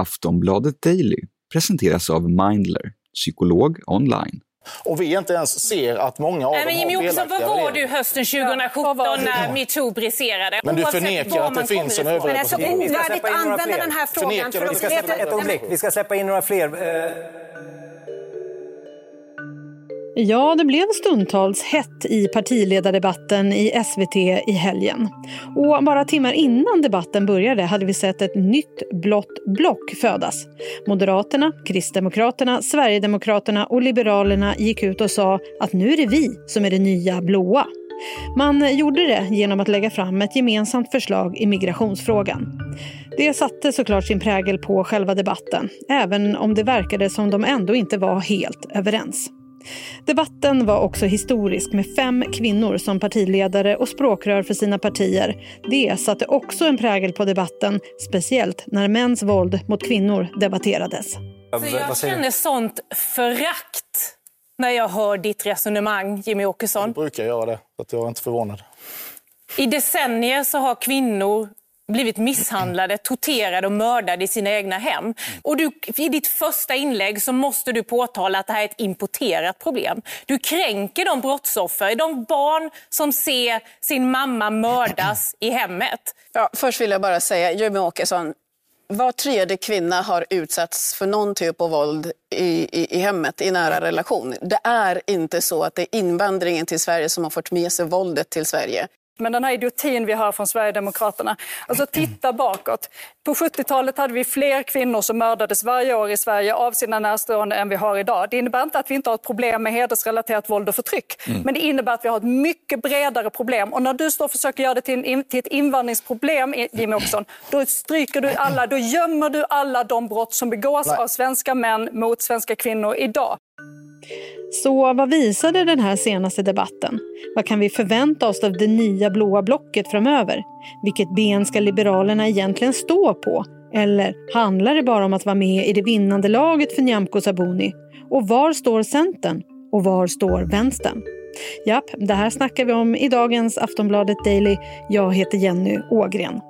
Aftonbladet Daily presenteras av Mindler, psykolog online. Och vi inte ens ser att många av Nej, dem men Jimmy Åkesson, var var du hösten 2017 när metoo briserade? Men du förnekar att det finns en. Men det är så överrepresentation. ovärdigt att använda den här frågan. Förnekar för Vi ska släppa, ett ögonblick. Vi ska släppa in några fler. Ja, det blev stundtals hett i partiledardebatten i SVT i helgen. Och bara timmar innan debatten började hade vi sett ett nytt blått block födas. Moderaterna, Kristdemokraterna, Sverigedemokraterna och Liberalerna gick ut och sa att nu är det vi som är det nya blåa. Man gjorde det genom att lägga fram ett gemensamt förslag i migrationsfrågan. Det satte såklart sin prägel på själva debatten, även om det verkade som de ändå inte var helt överens. Debatten var också historisk med fem kvinnor som partiledare och språkrör för sina partier. Det satte också en prägel på debatten, speciellt när mäns våld mot kvinnor debatterades. Så jag vad säger du? känner sånt förakt när jag hör ditt resonemang, Jimmy Åkesson. Jag brukar göra det, så att jag är inte förvånad. I decennier så har kvinnor blivit misshandlade, torterade och mördade i sina egna hem. Och du, I ditt första inlägg så måste du påtala att det här är ett importerat problem. Du kränker de brottsoffer, de barn som ser sin mamma mördas i hemmet. Ja, först vill jag bara säga, Jimmy Åkesson, var tredje kvinna har utsatts för någon typ av våld i, i, i hemmet, i nära relation. Det är inte så att det är invandringen till Sverige som har fört med sig våldet till Sverige. Men den här idiotin vi hör från Sverigedemokraterna. Alltså titta bakåt. På 70-talet hade vi fler kvinnor som mördades varje år i Sverige av sina närstående än vi har idag. Det innebär inte att vi inte har ett problem med hedersrelaterat våld och förtryck. Men det innebär att vi har ett mycket bredare problem. Och när du står och försöker göra det till, en, till ett invandringsproblem, Jimmy Åkesson, då stryker du alla, då gömmer du alla de brott som begås av svenska män mot svenska kvinnor idag. Så vad visade den här senaste debatten? Vad kan vi förvänta oss av det nya blåa blocket framöver? Vilket ben ska Liberalerna egentligen stå på? Eller handlar det bara om att vara med i det vinnande laget för Nyamko Sabuni? Och var står Centern? Och var står Vänstern? Japp, det här snackar vi om i dagens Aftonbladet Daily. Jag heter Jenny Ågren.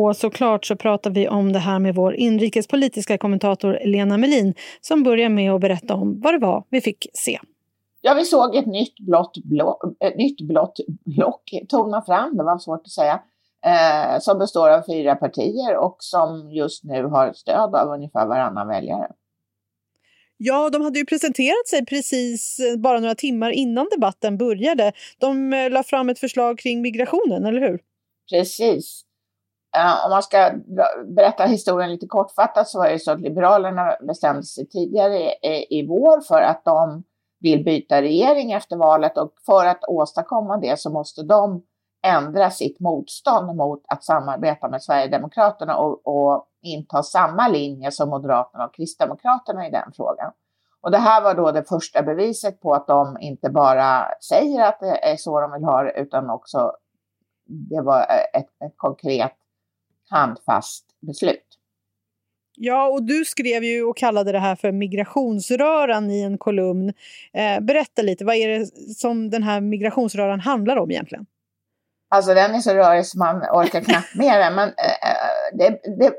Och såklart så pratar vi om det här med vår inrikespolitiska kommentator Lena Melin som börjar med att berätta om vad det var vi fick se. Ja, vi såg ett nytt blått, blå, ett nytt blått block tona fram, det var svårt att säga, eh, som består av fyra partier och som just nu har stöd av ungefär varannan väljare. Ja, de hade ju presenterat sig precis eh, bara några timmar innan debatten började. De eh, la fram ett förslag kring migrationen, eller hur? Precis. Uh, om man ska berätta historien lite kortfattat så var det så att Liberalerna bestämde sig tidigare i, i vår för att de vill byta regering efter valet och för att åstadkomma det så måste de ändra sitt motstånd mot att samarbeta med Sverigedemokraterna och, och inta samma linje som Moderaterna och Kristdemokraterna i den frågan. Och det här var då det första beviset på att de inte bara säger att det är så de vill ha det utan också det var ett, ett konkret handfast beslut. Ja, och du skrev ju och kallade det här för migrationsröran i en kolumn. Eh, berätta lite, vad är det som den här migrationsröran handlar om egentligen? Alltså den är så rörig så man orkar knappt med den, men eh, det, det,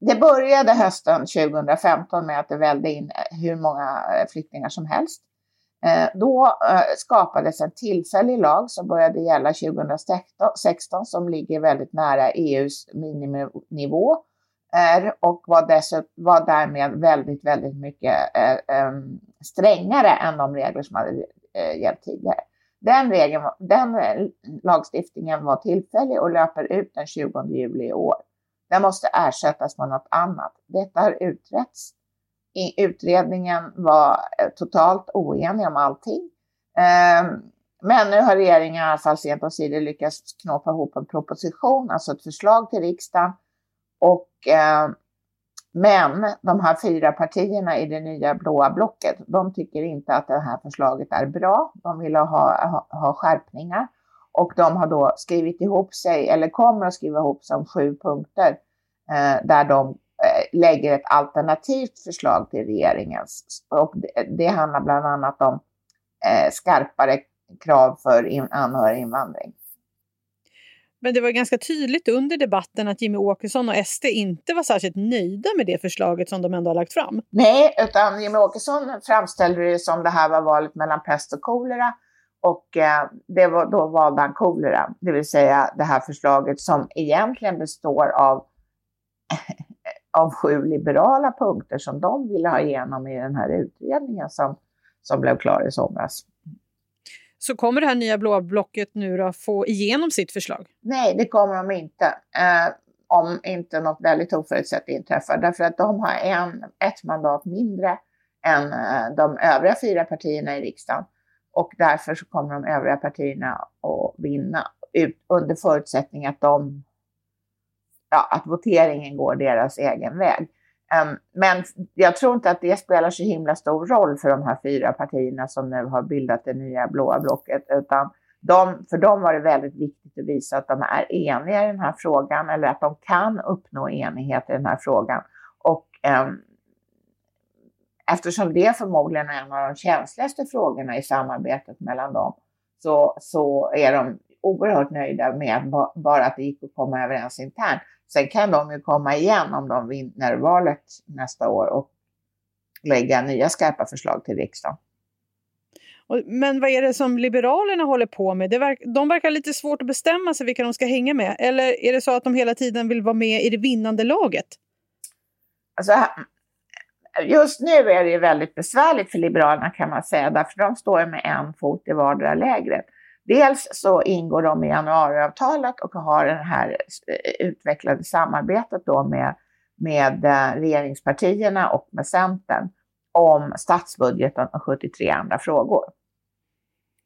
det började hösten 2015 med att det välde in hur många flyktingar som helst. Eh, då eh, skapades en tillfällig lag som började gälla 2016 som ligger väldigt nära EUs miniminivå och var, dessutom, var därmed väldigt, väldigt mycket eh, strängare än de regler som hade gällt tidigare. Den, regeln, den lagstiftningen var tillfällig och löper ut den 20 juli i år. Den måste ersättas med något annat. Detta har utretts. I utredningen var eh, totalt oenig om allting. Ehm, men nu har regeringen i alla fall sent och lyckats knåpa ihop en proposition, alltså ett förslag till riksdagen. Och, ehm, men de här fyra partierna i det nya blåa blocket, de tycker inte att det här förslaget är bra. De vill ha, ha, ha skärpningar. Och de har då skrivit ihop sig, eller kommer att skriva ihop sig om sju punkter eh, där de lägger ett alternativt förslag till regeringens. Och det, det handlar bland annat om eh, skarpare krav för in, anhöriginvandring. Men det var ganska tydligt under debatten att Jimmy Åkesson och SD inte var särskilt nöjda med det förslaget som de ändå har lagt fram. Nej, utan Jimmy Åkesson framställde det som det här var valet mellan pest och kolera. Och eh, det var, då valde han kolera, det vill säga det här förslaget som egentligen består av, av sju liberala punkter som de ville ha igenom i den här utredningen som, som blev klar i somras. Så kommer det här nya blåa blocket nu då få igenom sitt förslag? Nej, det kommer de inte. Eh, om inte något väldigt oförutsett inträffar. Därför att de har en, ett mandat mindre än eh, de övriga fyra partierna i riksdagen. Och därför så kommer de övriga partierna att vinna ut, under förutsättning att, de, ja, att voteringen går deras egen väg. Um, men jag tror inte att det spelar så himla stor roll för de här fyra partierna som nu har bildat det nya blåa blocket, utan de, för dem var det väldigt viktigt att visa att de är eniga i den här frågan eller att de kan uppnå enighet i den här frågan. Och um, eftersom det förmodligen är en av de känsligaste frågorna i samarbetet mellan dem, så, så är de oerhört nöjda med bara att det gick att komma överens internt. Sen kan de ju komma igen om de vinner valet nästa år och lägga nya skarpa förslag till riksdagen. Men vad är det som Liberalerna håller på med? Verk, de verkar lite svårt att bestämma sig vilka de ska hänga med. Eller är det så att de hela tiden vill vara med i det vinnande laget? Alltså, just nu är det ju väldigt besvärligt för Liberalerna kan man säga, därför de står med en fot i vardera lägret. Dels så ingår de i januariavtalet och har det här eh, utvecklade samarbetet då med, med eh, regeringspartierna och med Centern om statsbudgeten och 73 andra frågor.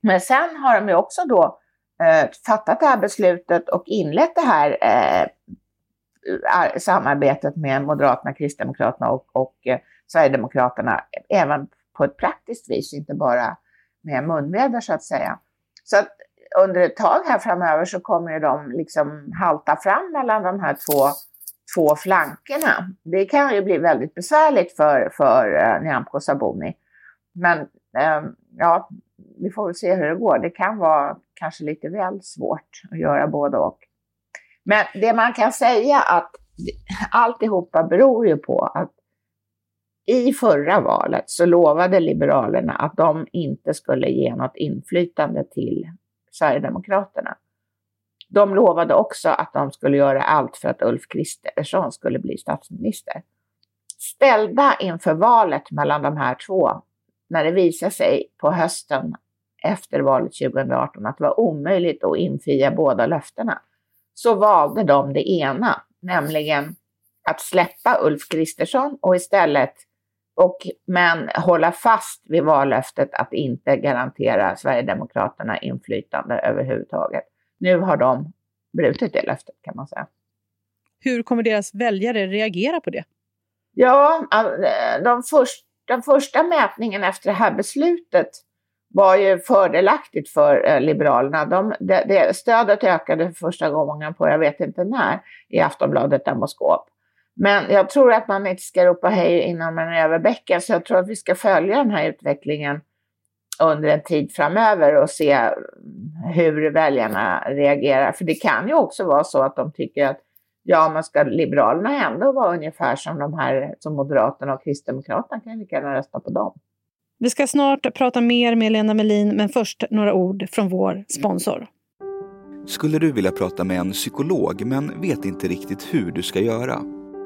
Men sen har de ju också då eh, fattat det här beslutet och inlett det här eh, samarbetet med Moderaterna, Kristdemokraterna och, och eh, Sverigedemokraterna även på ett praktiskt vis, inte bara med munväder så att säga. Så att under ett tag här framöver så kommer de liksom halta fram mellan de här två, två flankerna. Det kan ju bli väldigt besvärligt för, för uh, Nyamko Sabuni. Men um, ja, vi får väl se hur det går. Det kan vara kanske lite väl svårt att göra både och. Men det man kan säga att alltihopa beror ju på att i förra valet så lovade Liberalerna att de inte skulle ge något inflytande till Sverigedemokraterna. De lovade också att de skulle göra allt för att Ulf Kristersson skulle bli statsminister. Ställda inför valet mellan de här två, när det visade sig på hösten efter valet 2018 att det var omöjligt att infria båda löftena, så valde de det ena, nämligen att släppa Ulf Kristersson och istället och, men hålla fast vid vallöftet att inte garantera Sverigedemokraterna inflytande överhuvudtaget. Nu har de brutit det löftet kan man säga. Hur kommer deras väljare reagera på det? Ja, de först, den första mätningen efter det här beslutet var ju fördelaktigt för eh, Liberalerna. De, det, det, stödet ökade för första gången på, jag vet inte när, i Aftonbladet Demoskop. Men jag tror att man inte ska ropa hej innan man är över bäcken, så jag tror att vi ska följa den här utvecklingen under en tid framöver och se hur väljarna reagerar. För det kan ju också vara så att de tycker att ja, man ska Liberalerna ändå vara ungefär som de här som Moderaterna och Kristdemokraterna kan lika gärna rösta på dem. Vi ska snart prata mer med Lena Melin, men först några ord från vår sponsor. Skulle du vilja prata med en psykolog men vet inte riktigt hur du ska göra?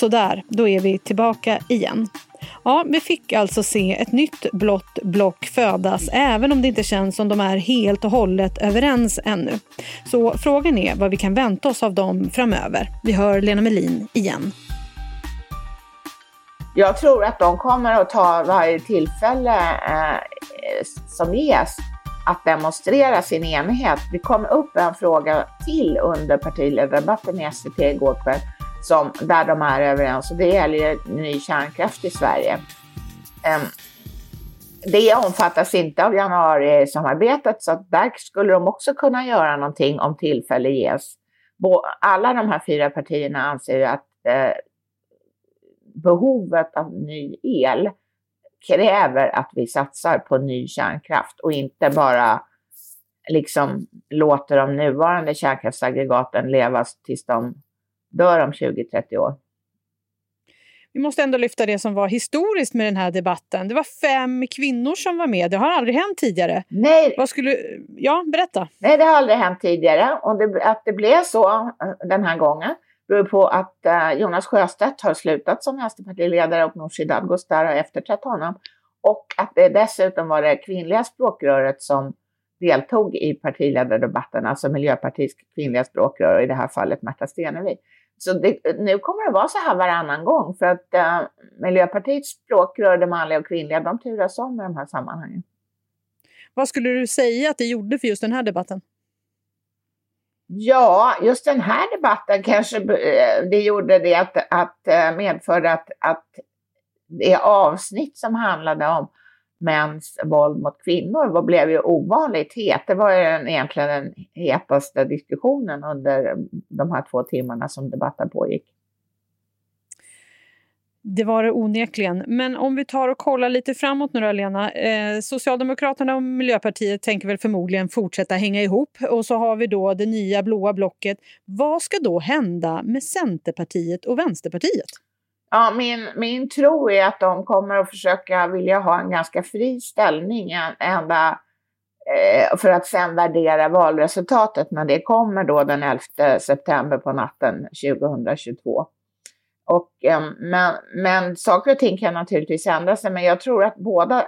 Sådär, då är vi tillbaka igen. Ja, vi fick alltså se ett nytt blått block födas även om det inte känns som de är helt och hållet överens ännu. Så frågan är vad vi kan vänta oss av dem framöver. Vi hör Lena Melin igen. Jag tror att de kommer att ta varje tillfälle eh, som ges att demonstrera sin enighet. Det kom upp en fråga till under partiledardebatten i SVT igår kväll som, där de är överens och det gäller ny kärnkraft i Sverige. Um, det omfattas inte av januarisamarbetet så att där skulle de också kunna göra någonting om tillfälle ges. Alla de här fyra partierna anser ju att eh, behovet av ny el kräver att vi satsar på ny kärnkraft och inte bara liksom låter de nuvarande kärnkraftsaggregaten leva tills de dör om 20-30 år. Vi måste ändå lyfta det som var historiskt med den här debatten. Det var fem kvinnor som var med. Det har aldrig hänt tidigare. Nej. Vad skulle... Ja, berätta. Nej, det har aldrig hänt tidigare. Och det, att det blev så eh, den här gången beror på att uh, Jonas Sjöstedt har slutat som vänsterpartiledare och Nooshi Dadgostar har efterträtt honom. Och att det dessutom var det kvinnliga språkröret som deltog i partiledardebatten, alltså Miljöpartiets kvinnliga språkrör, i det här fallet Märta Stenevi. Så det, nu kommer det vara så här varannan gång för att uh, Miljöpartiets språkrör, det manliga och kvinnliga, de turas om i de här sammanhangen. Vad skulle du säga att det gjorde för just den här debatten? Ja, just den här debatten kanske eh, det gjorde det att, att eh, medförde att, att det avsnitt som handlade om mäns våld mot kvinnor blev ju ovanligt het. Det var ju egentligen den hetaste diskussionen under de här två timmarna som debatten pågick. Det var det onekligen. Men om vi tar och kollar lite framåt nu då, Lena. Eh, Socialdemokraterna och Miljöpartiet tänker väl förmodligen fortsätta hänga ihop. Och så har vi då det nya blåa blocket. Vad ska då hända med Centerpartiet och Vänsterpartiet? Ja, min, min tro är att de kommer att försöka vilja ha en ganska fri ställning ända eh, för att sen värdera valresultatet när det kommer då den 11 september på natten 2022. Och, eh, men, men saker och ting kan naturligtvis ändra sig, men jag tror att båda eh,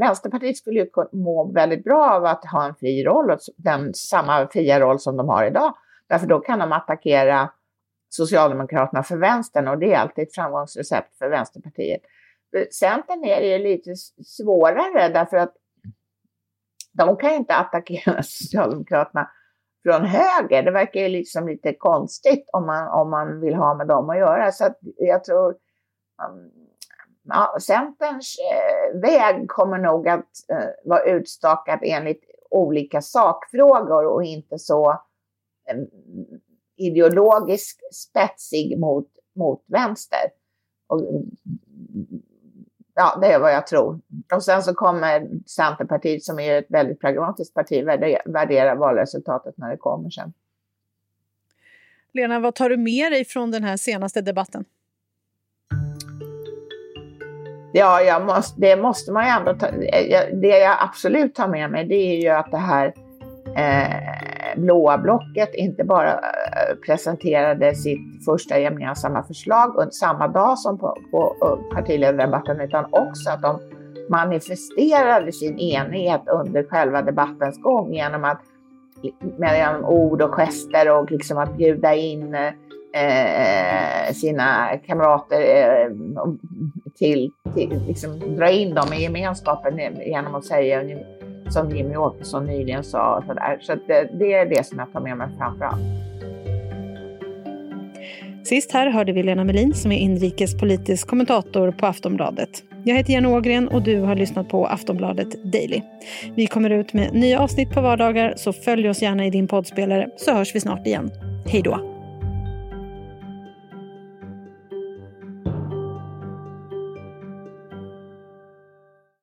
Vänsterpartiet skulle ju må väldigt bra av att ha en fri roll, den samma fria roll som de har idag. Därför då kan de attackera Socialdemokraterna för vänstern och det är alltid ett framgångsrecept för Vänsterpartiet. Eh, Centern är det lite svårare därför att de kan inte attackera Socialdemokraterna från höger. Det verkar ju liksom lite konstigt om man, om man vill ha med dem att göra. Så att jag tror um, ja, Centerns eh, väg kommer nog att eh, vara utstakad enligt olika sakfrågor och inte så eh, ideologiskt spetsig mot, mot vänster. Och, ja, det är vad jag tror. Och sen så kommer Centerpartiet, som är ett väldigt pragmatiskt parti, värdera valresultatet när det kommer sen. Lena, vad tar du med dig från den här senaste debatten? Ja, måste, det måste man ju ändå ta. Det jag absolut tar med mig, det är ju att det här eh, blåa blocket inte bara eh, presenterade sitt första gemensamma förslag samma dag som på, på eh, partiledardebatten utan också att de manifesterade sin enighet under själva debattens gång genom att med ord och gester och liksom att bjuda in eh, sina kamrater eh, till, till liksom dra in dem i gemenskapen genom att säga som Jimmy Åkesson nyligen sa. Och så där. så det, det är det som jag tar med mig framför allt. Sist här hörde vi Lena Melin som är inrikespolitisk kommentator på Aftonbladet. Jag heter Jenny Ågren och du har lyssnat på Aftonbladet Daily. Vi kommer ut med nya avsnitt på vardagar så följ oss gärna i din poddspelare så hörs vi snart igen. Hej då!